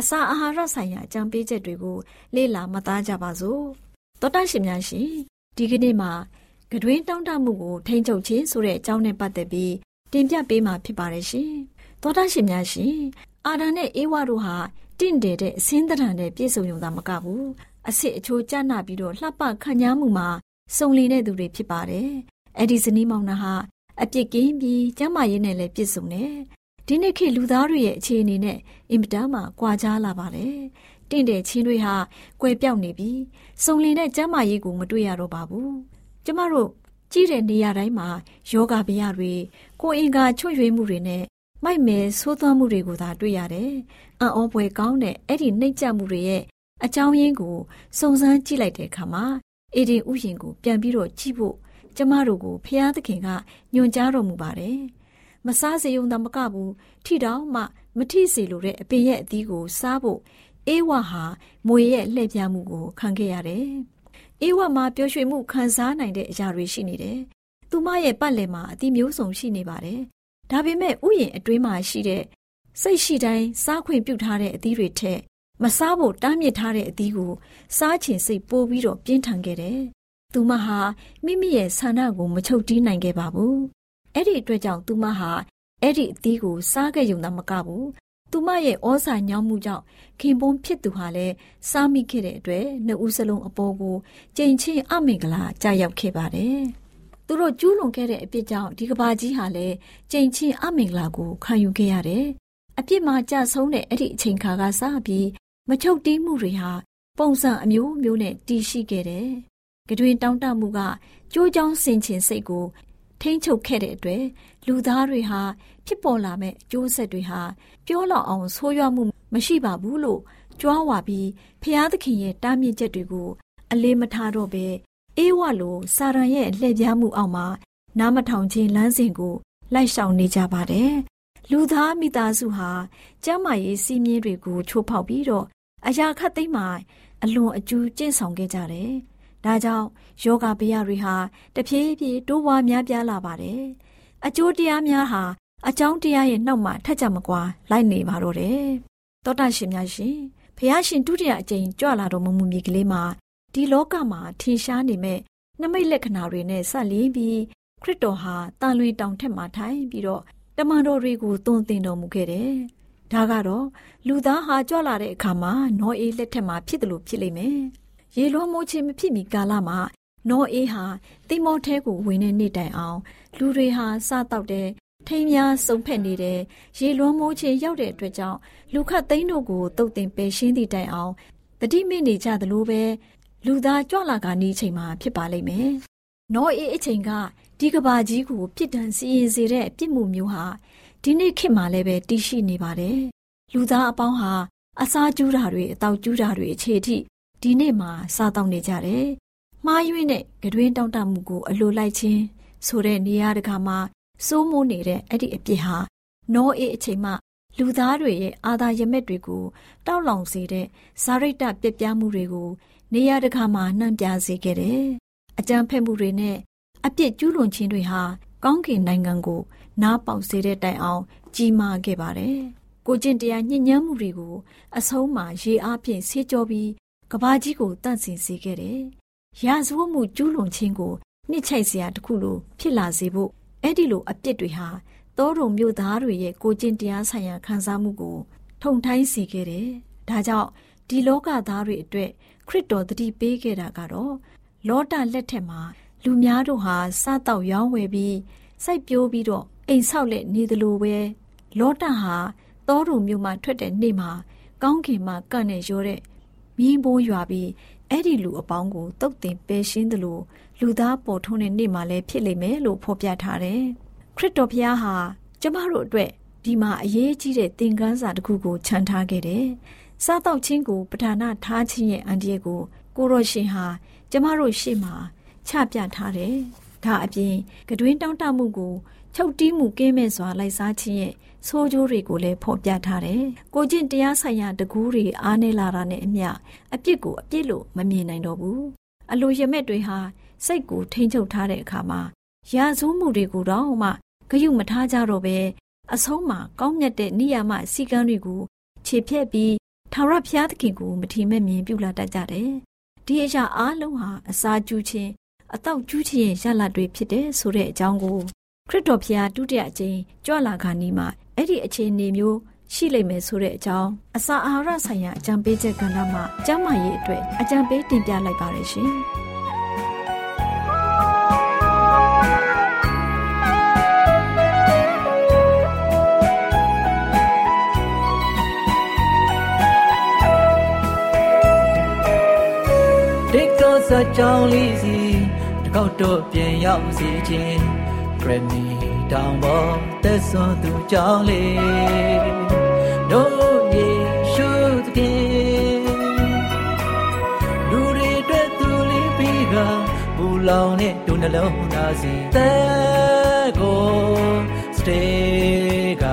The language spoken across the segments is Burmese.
အစာအာဟာရဆိုင်ရာအကြံပေးချက်တွေကိုလေ့လာမှတ်သားကြပါစို့။သောတာရှင်များရှင်ဒီကနေ့မှာကတွင်တောင်းတမှုကိုထိန်းချုပ်ခြင်းဆိုတဲ့အကြောင်းနဲ့ပတ်သက်ပြီးတင်ပြပေးမှာဖြစ်ပါတယ်ရှင်။သောတာရှင်များရှင်အာဒံနဲ့အေဝါတို့ဟာတင့်တယ်တဲ့အစင်းတရံနဲ့ပြည့်စုံုံသာမကဘူးအစ်စ်အချိုးကျနာပြီးတော့လှပခံညားမှုမှာစုံလင်တဲ့သူတွေဖြစ်ပါတယ်အဲ့ဒီဇနီးမောင်နှံဟာအပြစ်ကင်းပြီးကျမ်းမာရေးနဲ့လည်းပြည့်စုံတယ် ဒီနေ့ခေတ်လူသားတွေရဲ့အခြေအနေနဲ့အင်မတန်မှကွာခြားလာပါတယ်တင့်တဲ့ချင်းတွေဟာကွယ်ပြောက်နေပြီစုံလင်တဲ့ကျမ်းမာရေးကိုမတွေ့ရတော့ပါဘူးကျမတို့ကြီးတဲ့နေရာတိုင်းမှာယောဂဗျာတွေကိုယ်အင်္ဂါချွတ်ယွေးမှုတွေနဲ့မိုက်မဲဆိုးသွမ်းမှုတွေကိုသာတွေ့ရတယ်။အံ့ဩဖွယ်ကောင်းတဲ့အဲ့ဒီနှိမ့်ချမှုတွေရဲ့အကြောင်းရင်းကိုစုံစမ်းကြည့်လိုက်တဲ့အခါမှာအေဒီဥယျင်ကိုပြန်ပြီးတော့ကြည့်ဖို့ကျမတို့ကိုဖျားသခင်ကညွှန်ကြားတော်မူပါတယ်။ မစားစေုံသာမကဘူးထိတောင်မှမထိစေလိုတဲ့အပင်ရဲ့အသီးကိုစားဖို့အေဝါဟာမွေရဲ့လှည့်ပြားမှုကိုခံခဲ့ရတယ်။အေဝါမှာပျော်ရွှင်မှုခံစားနိုင်တဲ့အရာတွေရှိနေတယ်။သူမရဲ့ပတ်လည်မှာအသီးမျိုးစုံရှိနေပါတယ်ဒါပေမဲ့ဥယျာဉ်အတွင်းမှာရှိတဲ့စိတ်ရှိတိုင်းစားခွင့်ပြုထားတဲ့အသီးတွေထက်မစားဖို့တားမြစ်ထားတဲ့အသီးကိုစားချင်စိတ်ပိုးပြီးတော့ပြင်းထန်ခဲ့တယ်။သူမဟာမိမိရဲ့ဆန္ဒကိုမချုပ်တီးနိုင်ခဲ့ပါဘူး။ အဲ့ဒီအတွက်ကြောင့်သူမဟာအဲ့ဒီအသီးကိုစားခဲ့ရုံသာမကဘူး။သူမရဲ့ဩဇာညောင်းမှုကြောင့်ခင်ပွန်းဖြစ်သူဟာလည်းစားမိခဲ့တဲ့အတွက်နှစ်ဦးစလုံးအပေါ်ကိုကြင်ချင်းအမင်္ဂလာကြာရောက်ခဲ့ပါတယ်။သူတို့ကျူးလွန်ခဲ့တဲ့အပြစ်ကြောင့်ဒီကဘာကြီးဟာလည်းကြိမ်ချင်းအမင်္ဂလာကိုခံယူခဲ့ရတယ်။အပြစ်မှာကြဆုံးတဲ့အဲ့ဒီအချိန်ခါကစပြီးမချုပ်တီးမှုတွေဟာပုံစံအမျိုးမျိုးနဲ့တည်ရှိခဲ့တယ်။ကတွင်တောင်းတမှုကကြိုးကြောင်းဆင်ခြင်စိတ်ကို ထိမ့်ချုပ်ခဲ့တဲ့အတွက်လူသားတွေဟာဖြစ်ပေါ်လာမဲ့အကျိုးဆက်တွေဟာပြောလောက်အောင်ဆိုးရွားမှုမရှိပါဘူးလို့ကြွားဝါပြီးဖျားသခင်ရဲ့တားမြစ်ချက်တွေကိုအလေးမထားတော့ပဲအေးဝလိုစာရန်ရဲ့လှည့်ပြားမှုအောက်မှာနားမထောင်ခြင်းလမ်းစဉ်ကိုလိုက်ရှောင်နေကြပါတယ်။လူသားမိသားစုဟာကျမ်းမာရေးစီးမြင်တွေကိုချိုးဖောက်ပြီးတော့အရာခတ်သိမ်းမှအလွန်အကျူးကျင့်ဆောင်ခဲ့ကြတယ်။ ဒါကြောင့်ယောဂဗျာတွေဟာတဖြည်းဖြည်းတိုးပွားများပြားလာပါတယ်။အကျိုးတရားများဟာအကြောင်းတရားရဲ့နောက်မှာထက်ကြမကွာလိုက်နေပါတော့တယ်။သောတာရှင်များရှင်ဖះရှင်ဒုတိယအကြိမ်ကြွလာတော်မမူမီကလေးမှာဒီလောကမှာထင်ရှားနေမဲ့နမိတ်လက္ခဏာတွေနဲ့ဆက်လျင်းပြီးခရစ်တော်ဟာတန်လွင်တောင်ထက်မှာထိုင်ပြီးတော့တမန်တော်တွေကိုသွန်သင်တော်မူခဲ့တယ်။ဒါကတော့လူသားဟာကြွလာတဲ့အခါမှာနောအေးလက်ထက်မှာဖြစ်တယ်လို့ဖြစ်လိမ့်မယ်။ ရေလွှမ်းမိုးခြင်းမဖြစ်မီကာလမှာနောအေးဟာတိမောထဲကိုဝင်နေနေတိုင်အောင် လူတွေဟာစားတောက်တဲ့ထိမ်းများစုံဖက်နေတယ်ရေလွှမ်းမိုးခြင်းရောက်တဲ့အတွက်ကြောင့်လူခတ်သိန်းတို့ကိုတုတ်တင်ပယ်ရှင်းသည့်တိုင်အောင်တတိမိနေကြသလိုပဲလူသားကြွလာကနီးချိန်မှာဖြစ်ပါလိမ့်မယ်။နောအေးအချိန်ကဒီကဘာကြီးကိုပြစ်ဒဏ်စီရင်စေတဲ့အပြစ်မှုမျိုးဟာဒီနေ့ခေတ်မှာလည်းပဲတည်ရှိနေပါတယ်။လူသားအပေါင်းဟာအစာကျူးတာတွေအတောက်ကျူးတာတွေအခြေအထိ ဒီနေ့မှာစားတောက်နေကြတယ်။မှားယွင်းတဲ့ကတွင်တောင့်တမှုကိုအလိုလိုက်ခြင်းဆိုတဲ့နေရာတကာမှာစိုးမိုးနေတဲ့အဲ့ဒီအပြစ်ဟာနောအေးအချိန်မှလူသားတွေရဲ့အာသာရမက်တွေကိုတောက်လောင်စေတဲ့ဇာရိတပြက်ပြားမှုတွေကို နေရာတကာမှာနှံ့ပြစေခဲ့တယ်။အကြံဖက်မှုတွေနဲ့အပြစ်ကျူးလွန်ခြင်းတွေဟာကောင်းကင်နိုင်ငံကို နားပေါက်စေတဲ့တိုင်အောင် ကြီးမားခဲ့ပါတယ်။ကိုကျင့်တရားညှဉ်းညမ်းမှုတွေကိုအဆုံးမှာရေအားဖြင့်ဆေးကြောပြီး ကဘာကြီးကိုတန့်စင်စေခဲ့တယ်။ရာဇဝတ်မှုကျူးလွန်ခြင်းကိုနှစ်ချိုက်စရာတခုလိုဖြစ်လာစေဖို့အဲ့ဒီလိုအပြစ်တွေဟာသောတုံမြို့သားတွေရဲ့ကိုကျင့်တရားဆိုင်ရာခံစားမှုကိုထုံထိုင်းစေခဲ့တယ်။ဒါကြောင့်ဒီလောကသားတွေအတွက်ခရစ်တော်တတိပေးခဲ့တာကတော့လောတလက်ထက်မှာလူများတို့ဟာစားတော့ရောင်းဝယ်ပြီးစိုက်ပျိုးပြီးတော့အိမ်ဆောက်လက်နေသလိုပဲလောတဟာသောတုံမြို့မှာထွက်တဲ့နေ့မှာကောင်းကင်မှာကန့်နေရောတဲ့ မီးဘိုးရွာပြီးအဲ့ဒီလူအပေါင်းကိုတုတ်တင်ပယ်ရှင်းသလိုလူသားပေါ်ထွန်းတဲ့နေ့မှာလည်းဖြစ်လိမ့်မယ်လို့ဖော်ပြထားတယ်။ခရစ်တော်ဘုရားဟာကျမတို့အတွက်ဒီမှာအရေးကြီးတဲ့သင်ခန်းစာတစ်ခုကိုခြံထားခဲ့တယ်။စားတော့ချင်းကိုပဓာနာထားခြင်းရဲ့အန်ဒီရဲ့ကိုကိုရောရှင်ဟာကျမတို့ရှေ့မှာချပြထားတယ်။ဒါအပြင်ကတွင်တောင်းတမှုကိုချုပ်တီးမှုကင်းမဲ့စွာလိုက်စားခြင်းရဲ့ ဆိုးကျိုးတွေကိုလည်းဖော်ပြထားတယ်။ကိုကျင့်တရားဆိုင်ရာတကူးတွေအားနေလာတာနဲ့အမျှအပြစ်ကိုအပြစ်လို့မမြင်နိုင်တော့ဘူး။အလိုရမက်တွေဟာစိတ်ကိုထိမ့်ချုပ်ထားတဲ့အခါမှာရာဇဝမှုတွေကိုတော့မှဂယုမထားကြတော့ပဲအဆုံးမှာကောင်းမြတ်တဲ့နိယာမစီကံတွေကိုခြေဖြက်ပြီးထာဝရဘုရားသခင်ကိုမထီမဲ့မြင်ပြုလာတတ်ကြတယ်။ဒီအရာအားလုံးဟာအစာကျူးခြင်းအတော့ကျူးခြင်းရဲ့ရလဒ်တွေဖြစ်တယ်ဆိုတဲ့အကြောင်းကိုခရစ်တော်ဘုရားဒုတိယအကြိမ်ကြွလာခါနီးမှာ အဲ့ဒီအခြေအနေမျိုးရှိလိမ့်မယ်ဆိုတဲ့အကြောင်းအစာအာဟာရဆိုင်ရာအကြံပေးချက်ကဏ္ဍမှာကျန်းမာရေးအတွက်အကြံပေးတင်ပြလိုက်ပါရရှင်။စကြောင်းလေးစီတကောက်တော့ပြန်ရောက်စီခြင်းဂရမီ တောင်ပေါ်သက်စွန်သူကြောင်းလေးတို့ယေရှုသခင်လူတွေအတွက်သူလေးပြီးကဘူလောင်နဲ့ဒုနှလုံးသားစီသက်ကိုစတေက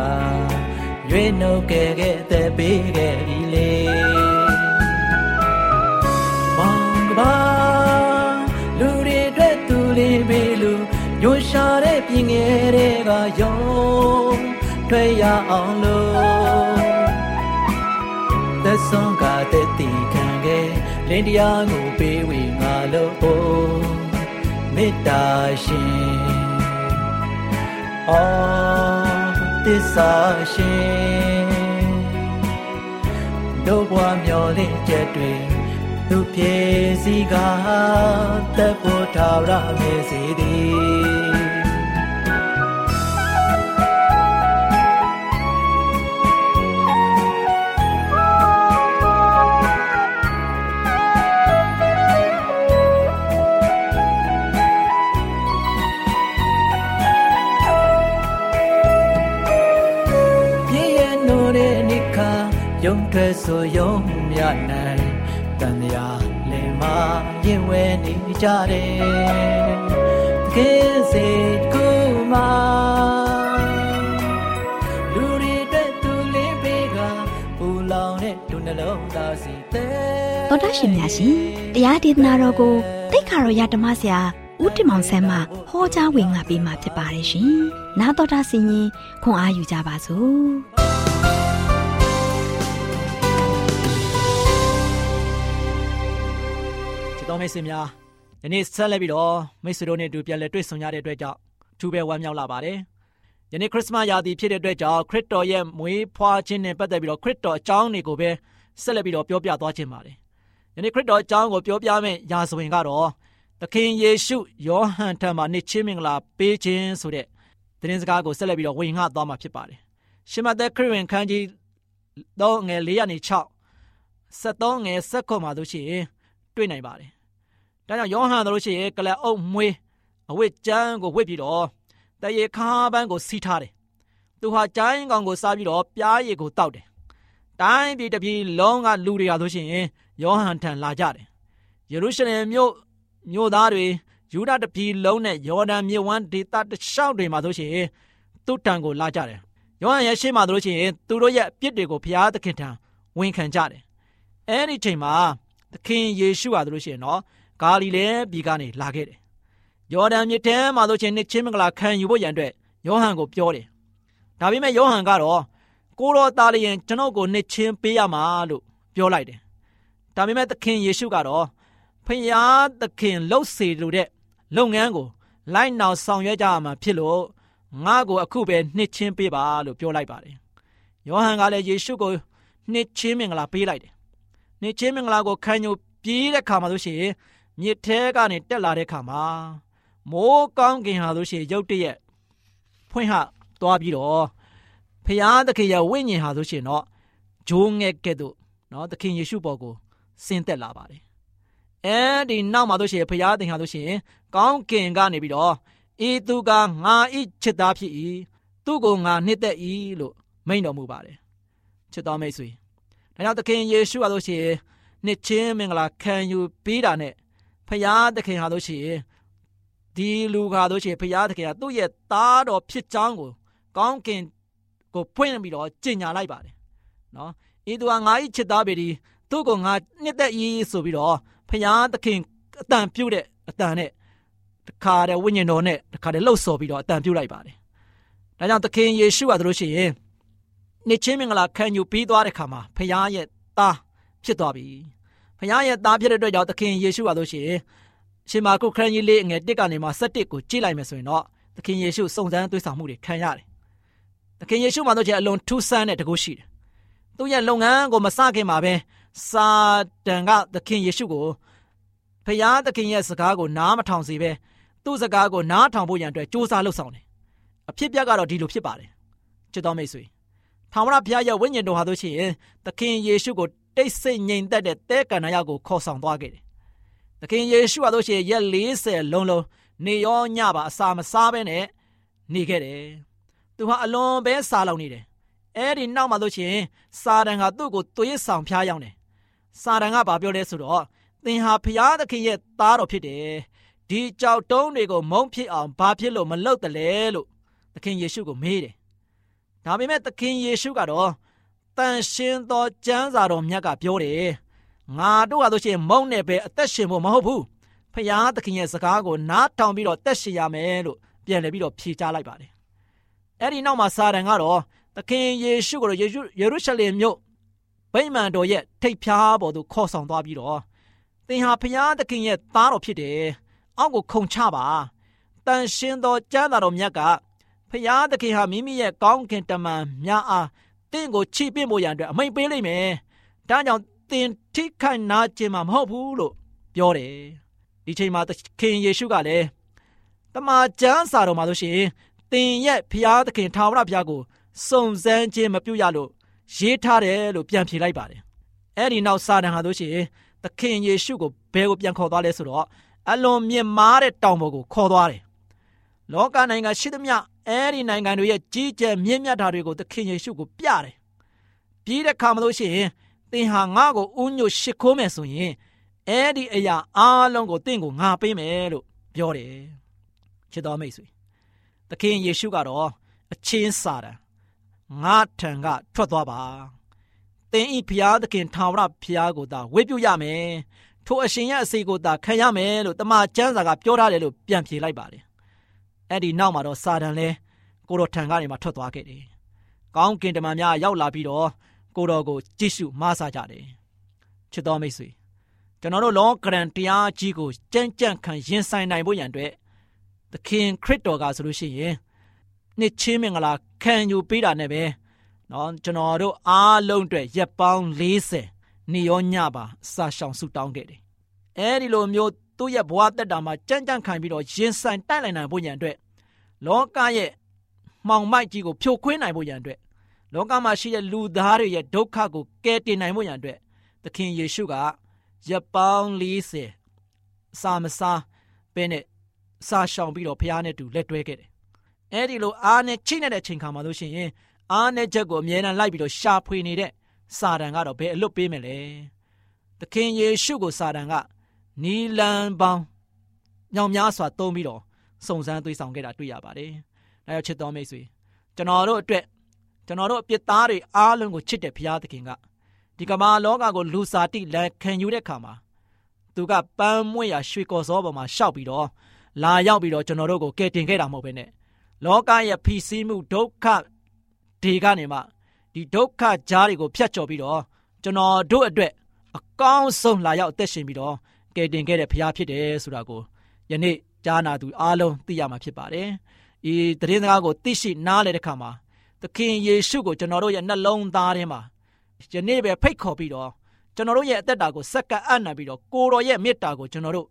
ရွေးနှုတ်ခဲ့ခဲ့တဲ့ပေးခဲ့ပြီလေ ရှာတဲ့ပြင်ငယ်တွေကယုံထွက်ရအောင်လို့သက်ဆုံးကတဲ့တီခံခဲ့လင်းတရားကိုပေးဝေငါလို့မေတ္တာရှင်အော်သစ္စာရှင်တို့ဘွားမျောလင့်ချက်တွေသူပြေစီကတပ်ဖို့ထာဝရမေစီသည် ရုံထွက်ဆိုယုံမြနိုင်တန်ရာလင်မရင်ဝဲနေကြတယ်ကင်းစေကူမာလူတွေအတွက်သူလေးပေးကပူလောင်တဲ့ဒုနှလုံးသားစီတဲ့တော်တရှင်များရှင်တရားဒေသနာတော်ကိုတိတ်ခါတော်ရဓမ္မဆရာဦးတင်မောင်ဆန်းမှဟောကြားဝင်ငါပေးมาဖြစ်ပါတယ်ရှင်။နာတော်တာဆင်ရင်ခွန်အားယူကြပါစို့။ ချစ်တော်မိတ်ဆွေများယနေ့ဆက်လက်ပြီးတော့မိတ်ဆွေတို့နဲ့အတူပြန်လည်တွေ့ဆုံရတဲ့အတွက်ကြောင့်ထူးပဲဝမ်းမြောက်လာပါတယ်။ယနေ့ခရစ်စမတ်ရာသီဖြစ်တဲ့အတွက်ကြောင့်ခရစ်တော်ရဲ့မွေးဖွားခြင်းနဲ့ပတ်သက်ပြီးတော့ခရစ်တော်အကြောင်းတွေကိုပဲဆက်လက်ပြီးတော့ပြောပြသွားခြင်းပါတယ်။ယနေ့ခရစ်တော်အကြောင်းကိုပြောပြမယ့်ရာဇဝင်ကတော့သခင်ယေရှုယောဟန်ထံမှာနှစ်ချင်းမင်္ဂလာပေးခြင်းဆိုတဲ့သတင်းစကားကိုဆက်လက်ပြီးတော့ဝင်ငှသွားမှာဖြစ်ပါတယ်။ရှမသက်ခရစ်ဝင်ခန်းကြီးတော့ငယ်၄ရာနေ6 73ငယ်7မှာတို့ရှိရင် တွေ့နိုင်ပါတယ်။ဒါကြောင့်ယောဟန်တို့ရှိရင်ကလအုပ်မွေးအဝတ်ကျမ်းကိုဝတ်ပြီးတော့တရေခါပန်းကိုစီးထားတယ်။သူဟာကျိုင်းကောင်ကိုစားပြီးတော့ပြားရည်ကိုတောက်တယ်။တိုင်းပြည်တစ်ပြည်လုံးကလူတွေဟာဆိုရှင်ယောဟန်ထံလာကြတယ်။ယေရုရှလင်မြို့မြို့သားတွေယူဒတပြည်လုံးနဲ့ယော်ဒန်မြစ်ဝမ်းဒေသတလျှောက်တွေမှာဆိုရှင်သူ့တန်ကိုလာကြတယ်။ယောဟန်ရဲ့ရှေ့မှာတို့ရှင်သူတို့ရဲ့အပြစ်တွေကိုဘုရားသခင်ထံဝန်ခံကြတယ်။အဲဒီချိန်မှာ သခင်ယေရှုဟာတို့ရှင်နော်ဂါလိလဲပြည်ကနေလာခဲ့တယ်။ယော်ဒန်မြစ်ထဲမှာတို့ရှင်နှစ်ချင်းမင်္ဂလာခံယူဖို့ရန်အတွက်ယောဟန်ကိုပြောတယ်။ဒါပေမဲ့ယောဟန်ကတော့ကိုတော်သားလျင်ကျွန်ုပ်ကိုနှစ်ချင်းပေးရမှာလို့ပြောလိုက်တယ်။ဒါပေမဲ့သခင်ယေရှုကတော့ဖယားသခင်လှုပ်စေလိုတဲ့လုပ်ငန်းကိုလိုက်နောက်ဆောင်ရွက်ကြရမှာဖြစ်လို့ငါ့ကိုအခုပဲနှစ်ချင်းပေးပါလို့ပြောလိုက်ပါတယ်။ယောဟန်ကလည်းယေရှုကိုနှစ်ချင်းမင်္ဂလာပေးလိုက်တယ်။ နှစ်ချင်းမင်္ဂလာကိုခံယူပြေးတဲ့ခါမှာဆိုရှင်မြစ်ထဲကနေတက်လာတဲ့ခါမှာမိုးကောင်းကင်ဟာဆိုရှင်ရုတ်တရက်ဖွင့်ဟသွားပြီးတော့ဖယားသခင်ရဲ့ဝိညာဉ်ဟာဆိုရှင်တော့ဂျိုးငဲ့ကဲ့သို့နော်သခင်ယေရှုပေါ်ကိုဆင်းသက်လာပါတယ်အဲဒီနောက်မှာတို့ရှိရင်ဖရာသင်ဟာတို့ရှိရင်ကောင်းကင်ကနေပြီးတော့ဤသူကငါဤချစ်သားဖြစ်၏သူ့ကိုငါနှစ်သက်၏လို့မိန့်တော်မူပါတယ်ချစ်တော်မိတ်ဆွေ ဒါကြောင့်သခင်ယေရှုဟာတို့ရှိရင်နှစ်ချင်းမင်္ဂလာခံယူပြီးတာနဲ့ဖရာသခင်ဟာတို့ရှိရင်ဒီလူခါတို့ရှိရင်ဖရာသခင်ကသူ့ရဲ့သားတော်ဖြစ်ကြောင်းကိုကောင်းကင်ကိုဖွင့်ပြီးတော့ကြင်ညာလိုက်ပါတယ်နော်ဤသူကငါဤချစ်သားပေဒီသူ့ကိုငါနှစ်သက်၏ဆိုပြီးတော့ဖျားသခင်အတန်ပြုတ်တဲ့အတန်နဲ့တခါတည်းဝိညာဉ်တော်နဲ့တခါတည်းလှုပ်ဆော်ပြီးတော့အတန်ပြုတ်လိုက်ပါတယ်။ဒါကြောင့်သခင်ယေရှုကတို့ရှိရင် နှစ်ချင်းမင်္ဂလာခံယူပြီးသွားတဲ့ခါမှာဖျားရဲ့သားဖြစ်သွားပြီ။ဖျားရဲ့သားဖြစ်တဲ့အတွက်ကြောင့်သခင်ယေရှုကတို့ရှိရင်ရှင်မာကုခရစ်ကြီးလေးငယ်တစ်ကနေမှ7ကိုကြည့်လိုက်မယ်ဆိုရင်တော့သခင်ယေရှုစုံစမ်းသွေးဆောင်မှုတွေခံရတယ်။သခင်ယေရှုမှာတို့ချေအလွန်ထူးဆန်းတဲ့တကုရှိတယ်။သူ့ရဲ့လုပ်ငန်းကိုမစခင်မှာပဲစာတန်ကသခင်ယေရှုကိုဖျားသခင်ရဲ့စကားကိုနားမထောင်စေပဲသူ့စကားကိုနားထောင်ဖို့ရန်အတွက်စူးစမ်းလှုပ်ဆောင်တယ်။အဖြစ်ပြကတော့ဒီလိုဖြစ်ပါတယ်။ချစ်တော်မိတ်ဆွေ ထာဝရဘုရားရဲ့ဝိညာဉ်တော်ဟာဆိုရှင်သခင်ယေရှုကိုတိတ်ဆိတ်ငြိမ်သက်တဲ့တဲကန္နာရောက်ကိုခေါ်ဆောင်သွားခဲ့တယ်။သခင်ယေရှုဟာဆိုရှင်ရက်40လုံးလုံးနေရောညပါအစာမစားဘဲနဲ့နေခဲ့တယ်။သူဟာအလွန်ပဲစားလောင်နေတယ်။အဲဒီနောက်မှာဆိုရှင်စာတန်ကသူ့ကိုသွေးဆောင်ဖျားယောင်းတယ်စာတန်ကဘာပြောလဲဆိုတော့သင်ဟာဖျားသခင်ရဲ့သားတော်ဖြစ်တယ်ဒီကြောက်တုံးတွေကိုမုံဖြစ်အောင်ဘာဖြစ်လို့မလုပ်တယ်လဲလို့သခင်ယေရှုကိုမေးတယ် ဒါပေမဲ့သခင်ယေရှုကတော့တန်ရှင်းသောကျမ်းစာတော်မြတ်ကပြောတယ်ငါတို့ဟာဆိုရှင်မုံနဲ့ပဲအသက်ရှင်ဖို့မဟုတ်ဘူးဖျားသခင်ရဲ့စကားကိုနားထောင်ပြီးတော့တက်ရှင်ရမယ်လို့ပြန်လည်ပြီးတော့ဖြေချလိုက်ပါတယ်အဲ့ဒီနောက်မှာစာတန်ကတော့သခင်ယေရှုကိုယေရုရှလင်မြို့ဗိမာန်တော်ရဲ့ထိပ်ဖျားပေါ်သို့ခေါ်ဆောင်သွားပြီးတော့သင်ဟာဖျားသခင်ရဲ့သားတော်ဖြစ်တယ်။အောက်ကိုခုံချပါ။တန်ရှင်းသောကျမ်းသာတော်မြတ်က ဖျားသခင်ဟာမိမိရဲ့ကောင်းကင်တမန်များအားတင့်ကိုချိပင့်ဖို့ရန်အတွက်အမိန်ပေးလိမ့်မယ်။ဒါကြောင့်သင်ထိခိုက်နာကျင်မှာမဟုတ်ဘူးလို့ပြောတယ်။ဒီချိန်မှာသခင်ယေရှုကလည်းတမန်ကျမ်းစာတော်မှာဆိုရှင်သင်ရဲ့ဖျားသခင်ထာဝရဘုရားကိုစုံစမ်းခြင်းမပြုရလို့ရေးထားတယ်လို့ပြန်ဖြေလိုက်ပါတယ်အဲ့ဒီနောက်စာတန်ဟာတို့ရှိရင်သခင်ယေရှုကိုဘယ်ကိုပြန်ခေါ်သွားလဲဆိုတော့အလွန်မြင့်မားတဲ့တောင်ပေါ်ကိုခေါ်သွားတယ် လောကနိုင်ငံရှိသမျှအဲ့ဒီနိုင်ငံတွေရဲ့ကြီးကျယ်မြင့်မြတ်တာတွေကိုသခင်ယေရှုကိုပြတယ်ပြီးတဲ့ခါမလို့ရှိရင်သင်ဟာငါ့ကိုဥညွတ်ရှ िख ိုးမယ်ဆိုရင်အဲ့ဒီအရာအားလုံးကိုသင်ကိုငါပေးမယ်လို့ပြောတယ်ချစ်တော်မိတ်ဆွေသခင်ယေရှုကတော့အချင်းစာတန်ငါထံကထွက်သွားပါသင်ဤဖျားသခင်ထာဝရဖျားကိုသာဝေပြုရမယ်ထိုအရှင်ရဲ့အစီကိုသာခံရမယ်လို့တမန်ကျမ်းစာကပြောထားတယ်လို့ပြန်ဖြေလိုက်ပါတယ် အဲ့ဒီနောက်မှာတော့စာတန်လဲကိုတော်ထံကနေမှထွက်သွားခဲ့တယ်ကောင်းကင်တမန်များရောက်လာပြီးတော့ကိုတော်ကိုကြည့်ရှုမဆာကြတယ်ချစ်တော်မိတ်ဆွေကျွန်တော်တို့လောကရန်တရားကြီးကိုကြမ်းကြမ်းခံရင်ဆိုင်နိုင်ဖို့ရန်အတွက်သခင်ခရစ်တော်ကဆိုလို့ရှိရင်နှစ်ချင်းမင်္ဂလာခံယူပေးတာနဲ့ပဲเนาะကျွန်တော်တို့အားလုံးအတွက်ရက်ပေါင်း40နေရောညပါစာရှောင်ဆုတောင်းခဲ့တယ်အဲဒီလိုမျိုးသူ့ရဲ့ဘဝတက်တာမှာကြမ်းကြမ်းခံပြီးတော့ရင်ဆိုင်တိုက်လိုက်နိုင်ဖို့ရန်အတွက် လောကရဲ့မှောင်မိုက်ကြီးကိုဖြိုခွင်းနိုင်ဖို့ရန်အတွက်လောကမှာရှိတဲ့လူသားတွေရဲ့ဒုက္ခကိုကယ်တင်နိုင်ဖို့ရန်အတွက်သခင်ယေရှုကရက်ပေါင်း40စာမစားပဲနဲ့စာရှောင်ပြီးတော့ဖះနဲ့တူလက်တွဲခဲ့တယ်။အဲဒီလိုအားနဲ့ချိနေတဲ့ချိန်ခါမှာလို့ရှိရင်အားနဲ့ချက်ကိုအမြဲတမ်းလိုက်ပြီးတော့ရှာဖွေနေတဲ့စာတန်ကတော့ဘယ်အလွတ်ပေးမယ်လဲ။သခင်ယေရှုကိုစာတန်ကနီလန်ပေါင်းညောင်များစွာသုံးပြီးတော့ စုံစမ်းသွေးဆောင်ခဲ့တာတွေ့ရပါတယ်။ဒါကြောင့်ချစ်တော်မိတ်ဆွေကျွန်တော်တို့အတွက်ကျွန်တော်တို့အပြစ်သားတွေအားလုံးကိုချစ်တဲ့ဘုရားသခင်ကဒီကမ္ဘာလောကကိုလူစားတိလက်ခံယူတဲ့ခါမှာသူကပန်းမွေ့ရရွှေကော်စောပေါ်မှာရှောက်ပြီးတော့လာရောက်ပြီးတော့ကျွန်တော်တို့ကိုကယ်တင်ခဲ့တာမဟုတ်ဘဲနဲ့လောကရဲ့ဖိစီးမှုဒုက္ခတွေကနေမှဒီဒုက္ခကြားတွေကိုဖျက်ချော်ပြီးတော့ကျွန်တော်တို့အတွက်အကောင်းဆုံးလာရောက်အသက်ရှင်ပြီးတော့ကယ်တင်ခဲ့တဲ့ဘုရားဖြစ်တယ်ဆိုတာကိုယနေ့ ကြားနာသူအားလုံးသိရမှာဖြစ်ပါတယ်။ဤတရင်စကားကိုသိရှိနားလည်တဲ့အခါမှာသခင်ယေရှုကိုကျွန်တော်တို့ရဲ့နှလုံးသားထဲမှာယနေ့ပဲဖိတ်ခေါ်ပြီးတော့ကျွန်တော်တို့ရဲ့အသက်တာကိုစက္ကန့်အံ့နံပြီးတော့ကိုတော်ရဲ့မေတ္တာကိုကျွန်တော်တို့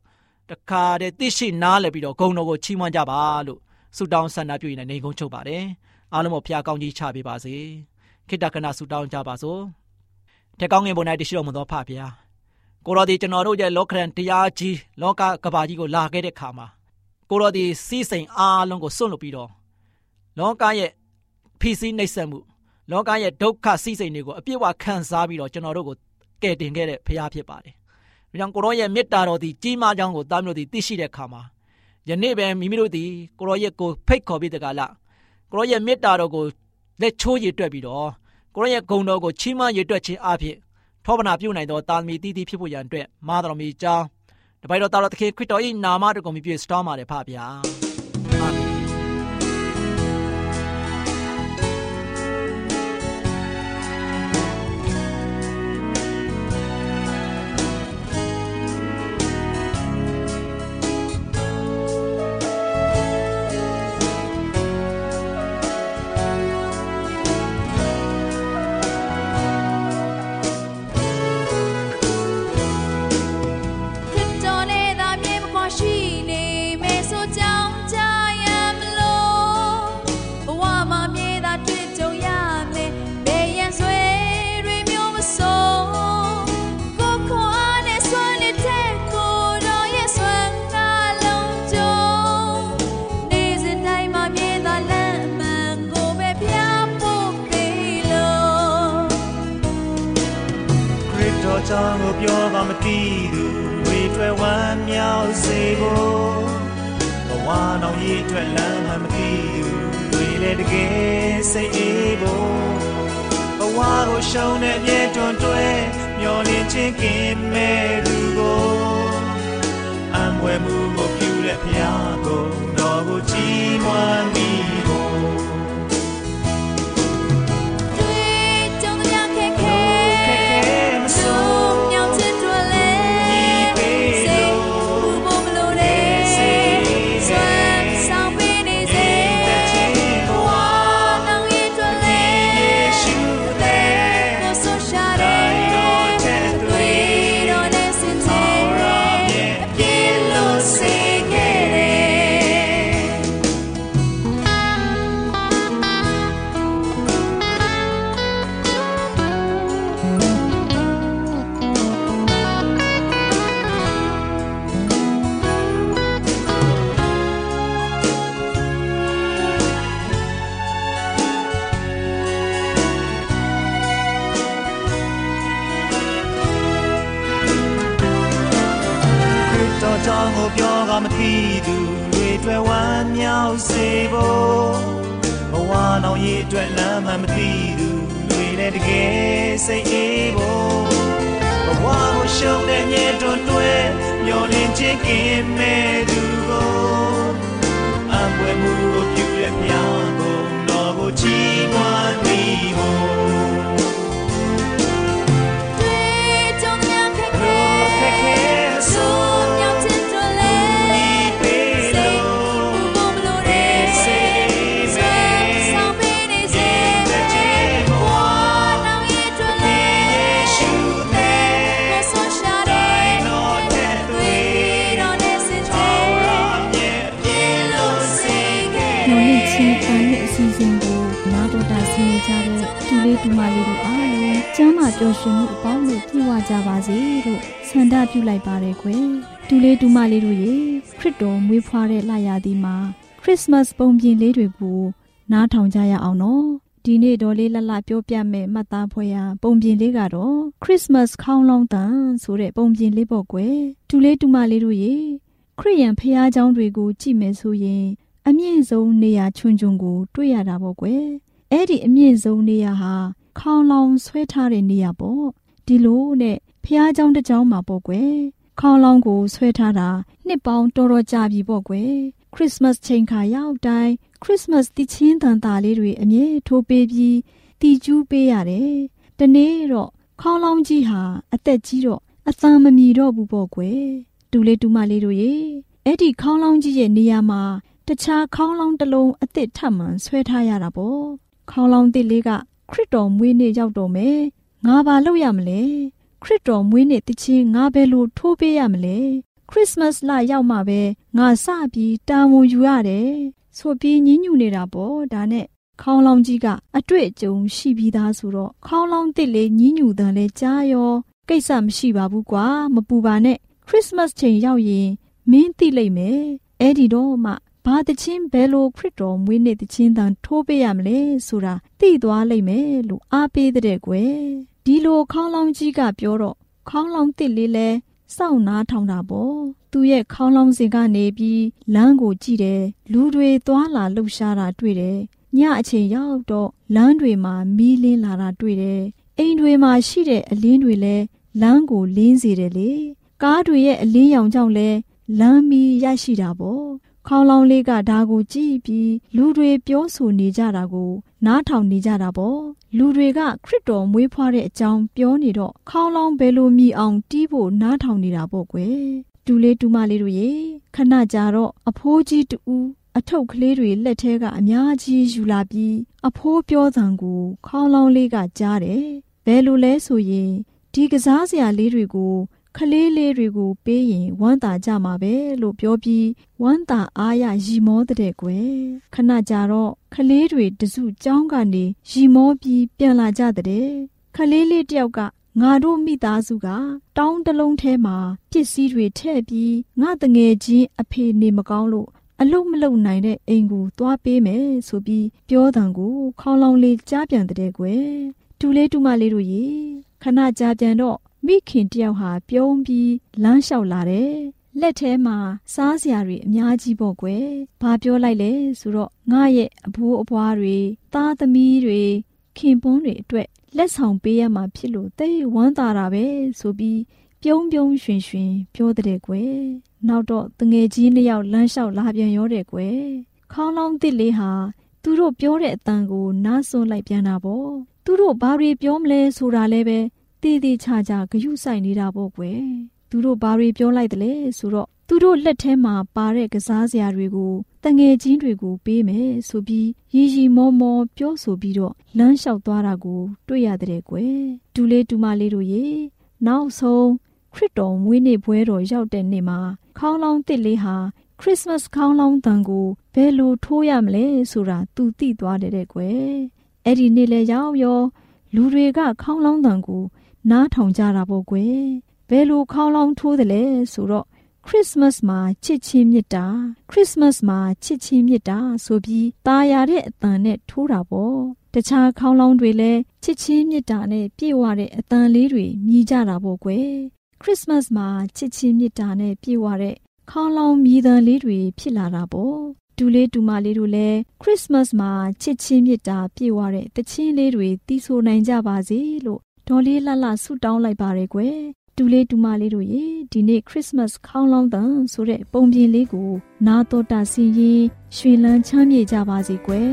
တခါတည်းသိရှိနားလည်ပြီးတော့ဂုဏ်တော်ကိုချီးမွမ်းကြပါလို့ဆုတောင်းဆန္ဒပြုနေနေကုန်းချုပ်ပါတယ်အားလုံးကိုဖျားကောင်းကြီးချပေးပါစေခိတ္တကနာဆုတောင်းကြပါစို့ထက်ကောင်းငင်ပေါ်၌တရှိတော်မူသောဖဖျားကိုတော်ဒီကျွန်တော်တို့ရဲ့လောကရန်တရားကြီးလောကကဘာကြီးကိုလာခဲ့တဲ့ခါမှာ ကိုတော်ဒီစီးစိမ်အားလုံးကိုစွန့်လွတ်ပြီးတော့လောကရဲ့ဖိစီးနှိပ်စက်မှုလောကရဲ့ဒုက္ခစီးစိမ်တွေကိုအပြည့်အဝခံစားပြီးတော့ကျွန်တော်တို့ကိုကယ်တင်ခဲ့တဲ့ဖခင်ဖြစ်ပါတယ်။ဒါကြောင့်ကိုရောရဲ့မေတ္တာတော်သည်ကြီးမားကြောင်းကိုသားမျိုးတို့သည်သိရှိတဲ့အခါမှာယနေ့ပဲမိမိတို့သည်ကိုရောရဲ့ကိုဖိတ်ခေါ်ပြီးတကလားကိုရောရဲ့မေတ္တာတော်ကိုလက်ချိုးရည်တွက်ပြီးတော့ကိုရောရဲ့ဂုဏ်တော်ကိုချီးမွမ်းရည်တွက်ခြင်းအပြင်ထောပနာပြုနိုင်သောတာသမီတည်တည်ဖြစ်ဖို့ရန်အတွက်မာတော်မီကြောင်း တပိုက်တော်တာတော်သခင်ခရစ်တော်၏နာမတော်ကိုမြည်ပြစတောင်းပါတယ်ဖပါဗျာ ကိုရှုံးတဲ့မြေတွန်တွဲမျောလင်းခြင်းကင်းမဲ့သူကိုအံွယ်မှုကိုပြုတဲ့ဖျားကိုတော်ကိုကြည်မွမ်းမိ ပြောကမသိသူတွေတွေ့ဝမ်းမြောက်စေဖို့ဘဝနောင်ရည်အတွက်လမ်းမှမသိသူတွေလည်းတကယ်စိတ်အေးဖို့ဘဝကိုရှုံးတဲ့မြေတွန်းတွဲမျောလင်းခြင်းကင်းမဲ့သူကိုအံပွဲမှုကိုပြုတဲ့မြာကိုတော်ကိုချီးမွမ်းမိဖို့ လေးဒူမလေးတို့အားလုံးကျမ်းမာပျော်ရွှင်မှုအပေါင်းလို့ပြည့်ဝကြပါစေလို့ဆန္ဒပြုလိုက်ပါတယ်ကွယ်ဒူလေးဒူမလေးတို့ရေခရစ်တော်မွေးဖွားတဲ့လရာသီမှာခရစ်စမတ်ပုံပြင်လေးတွေကိုနားထောင်ကြရအောင်နော်ဒီနေ့တော်လေးလှလှပြောပြမဲ့မှတ်သားဖွယ်ရာပုံပြင်လေးကတော့ခရစ်စမတ်ခေါင်းလောင်းတန်ဆိုတဲ့ပုံပြင်လေးပေါ့ကွယ်ဒူလေးဒူမလေးတို့ရေခရစ်ယာန်ဖះเจ้าတွေကိုကြည့်မယ်ဆိုရင်အမြင့်ဆုံးနေရာချွန်ချွန်ကို တွေ့ရတာပေါ့ကွယ် အဲ့ဒီအမြင့်ဆုံးနေရာဟာခေါင်းလောင်ဆွဲထားတဲ့နေရာပေါ့ဒီလိုနဲ့ဖះเจ้าတစ်เจ้าမှာပေါ့ကွယ်ခေါင်းလောင်ကိုဆွဲထားတာနှစ်ပေါင်းတော်တော်ကြာပြီပေါ့ကွယ်ခရစ်စမတ်ချိန်ခါရောက်တိုင်းခရစ်စမတ်တည်ချင်းတန်တာလေးတွေအမြဲထိုးပေးပြီးတီကျူးပေးရတယ်။ဒီနေ့တော့ခေါင်းလောင်းကြီးဟာအသက်ကြီးတော့အသံမမီတော့ဘူးပေါ့ကွယ်။တူလေးတူမလေးတို့ရေအဲ့ဒီခေါင်းလောင်းကြီးရဲ့နေရာမှာတခြားခေါင်းလောင်းတစ်လုံးအစ်စ်ထပ်မှန်ဆွဲထားရတာပေါ့ ခေါင်းလောင်းတစ်လေးကခရစ်တော်မွေးနေ့ရောက်တော့မယ်ငါဘာလုပ်ရမလဲခရစ်တော်မွေးနေ့တချင်းငါဘယ်လိုထိုးပေးရမလဲခရစ်စမတ်လရောက်မှပဲငါစပြီးတာဝန်ယူရတယ်ဆိုပြီးညှဉ်းညူနေတာပေါ့ဒါနဲ့ခေါင်းလောင်းကြီးကအတွေ့အကြုံရှိပြီးသားဆိုတော့ခေါင်းလောင်းတစ်လေးညှဉ်းညူတယ်လဲကြားရောကိစ္စမရှိပါဘူးကွာမပူပါနဲ့ခရစ်စမတ်ချိန်ရောက်ရင်မင်းသိလိမ့်မယ်အဲ့ဒီတော့မှ ဘာတချင်းဘယ်လိုခရစ်တော်မွေးနေ့တချင်းတန်ထိုးပေးရမလဲဆိုတာသိသွားလိမ့်မယ်လို့အားပေးတဲ့ကွယ်ဒီလိုခေါင်းလောင်းကြီးကပြောတော့ခေါင်းလောင်းတစ်လေးလဲစောင့်နားထောင်တာပေါ့သူရဲ့ခေါင်းလောင်းစင်ကနေပြီးလမ်းကိုကြည့်တယ်လူတွေသွားလာလှုပ်ရှားတာတွေ့တယ်ညအချိန်ရောက်တော့လမ်းတွေမှာမီးလင်းလာတာတွေ့တယ်အိမ်တွေမှာရှိတဲ့အလင်းတွေလည်းလမ်းကိုလင်းစေတယ်လေကားတွေရဲ့အလင်းရောင်ကြောင့်လဲလမ်းမီးရရှိတာပေါ့ ခေါင်းလောင်းလေးကဒါကိုကြည့်ပြီးလူတွေပြောဆိုနေကြတာကို နားထောင်နေကြတာပေါ့လူတွေကခရစ်တော်မွေးဖွားတဲ့အကြောင်းပြောနေတော့ခေါင်းလောင်းဘယ်လိုမြည်အောင်တီးဖို့နားထောင်နေတာပေါ့ကွယ်တူလေးတူမလေးတို့ရေခဏကြာတော့အဖိုးကြီးတူအထုပ်ကလေးတွေလက်ထဲကအများကြီးယူလာပြီးအဖိုးပြောသံကိုခေါင်းလောင်းလေးကကြားတယ်ဘယ်လိုလဲဆိုရင်ဒီကစားစရာလေးတွေကို ခလေးလေးတွေကိုပေးရင်ဝမ်းသာကြမှာပဲလို့ပြောပြီးဝမ်းသာအားရရီမောတဲ့ကွယ်ခဏကြာတော့ခလေးတွေတစုကြောင်းကနေရီမောပြီးပြန်လာကြတဲ့ခလေးလေးတယောက်ကငါတို့မိသားစုကတောင်းတလုံးထဲမှာပစ္စည်းတွေထည့်ပြီးငါတငယ်ချင်းအဖေနေမကောင်းလို့အလုတ်မလုတ်နိုင်တဲ့အိမ်ကိုသွားပေးမယ်ဆိုပြီးပြောတံကိုခေါင်းလောင်းလေးကြားပြန်တဲ့ကွယ်တူလေးတူမလေးတို့ရေခဏကြာပြန်တော့ မိခင်တယောက်ဟာပြုံးပြီးလမ်းလျှောက်လာတယ်။လက်ထဲမှာစားစရာတွေအများကြီးပေါ့ကွယ်။ဘာပြောလိုက်လဲဆိုတော့ငါရဲ့အဘိုးအဘွားတွေသားသမီးတွေခင်ပွန်းတွေအတွက်လက်ဆောင်ပေးရမှာဖြစ်လို့တိတ်ဝမ်းသာတာပဲဆိုပြီးပြုံးပြုံးရွှင်ရွှင်ပြောတဲ့ကွယ်။နောက်တော့တငယ်ကြီးနှစ်ယောက်လမ်းလျှောက်လာပြန်ရောတဲ့ကွယ်။ခေါင်းလောင်းတစ်လေးဟာသူတို့ပြောတဲ့အတန်ကိုနားစွန်းလိုက်ပြန်တာပေါ့။သူတို့ဘာတွေပြောမလဲဆိုတာလည်းပဲ တည်တည်ချာချာဂယုဆိုင်နေတာပေါ့ကွယ်သူတို့ဘာတွေပြောလိုက်တယ်လဲဆိုတော့သူတို့လက်ထဲမှာပါတဲ့ကစားစရာတွေကိုတငယ်ချင်းတွေကိုပေးမယ်ဆိုပြီးရီရီမောမောပြောဆိုပြီးတော့လမ်းလျှောက်သွားတာကို တွေ့ရတဲ့ကွယ်ဒူလေးဒူမလေးတို့ရေနောက်ဆုံးခရစ်တော်မွေးနေ့ပွဲတော်ရောက်တဲ့နေ့မှာခေါင်းလောင်းတစ်လေးဟာခရစ်စမတ်ခေါင်းလောင်းတန်ကိုဘယ်လိုထိုးရမလဲဆိုတာသူသိသွားတဲ့ကွယ်အဲ့ဒီနေ့လဲရောက်ရောလူတွေကခေါင်းလောင်းတန်ကို နားထောင်ကြတာပေါ့ကွယ်ဘယ်လိုခေါင်းလောင်းထိုးတယ်လဲဆိုတော့ခရစ်စမတ်မှာချစ်ချင်းမြတ်တာခရစ်စမတ်မှာချစ်ချင်းမြတ်တာဆိုပြီးตาရတဲ့အတန်နဲ့ထိုးတာပေါ့တခြားခေါင်းလောင်းတွေလည်းချစ်ချင်းမြတ်တာနဲ့ပြည့်ဝတဲ့အတန်လေးတွေမြည်ကြတာပေါ့ကွယ်ခရစ်စမတ်မှာချစ်ချင်းမြတ်တာနဲ့ပြည့်ဝတဲ့ခေါင်းလောင်းမြည်တမ်းလေးတွေဖြစ်လာတာပေါ့တူလေးတူမလေးတို့လည်းခရစ်စမတ်မှာချစ်ချင်းမြတ်တာပြည့်ဝတဲ့တခြင်းလေးတွေတီးဆိုနိုင်ကြပါစေလို့ ဒေါ်လေးလှလှဆုတောင်းလိုက်ပါရယ်ကွယ်တူလေးတူမလေးတို့ရေဒီနေ့ခရစ်စမတ်ခေါင်းလောင်းတန်ဆိုတဲ့ပုံပြင်လေးကို နာတော်တာဆင်ရင်ရွှင်လန်းချမ်းမြေ့ကြပါစေကွယ်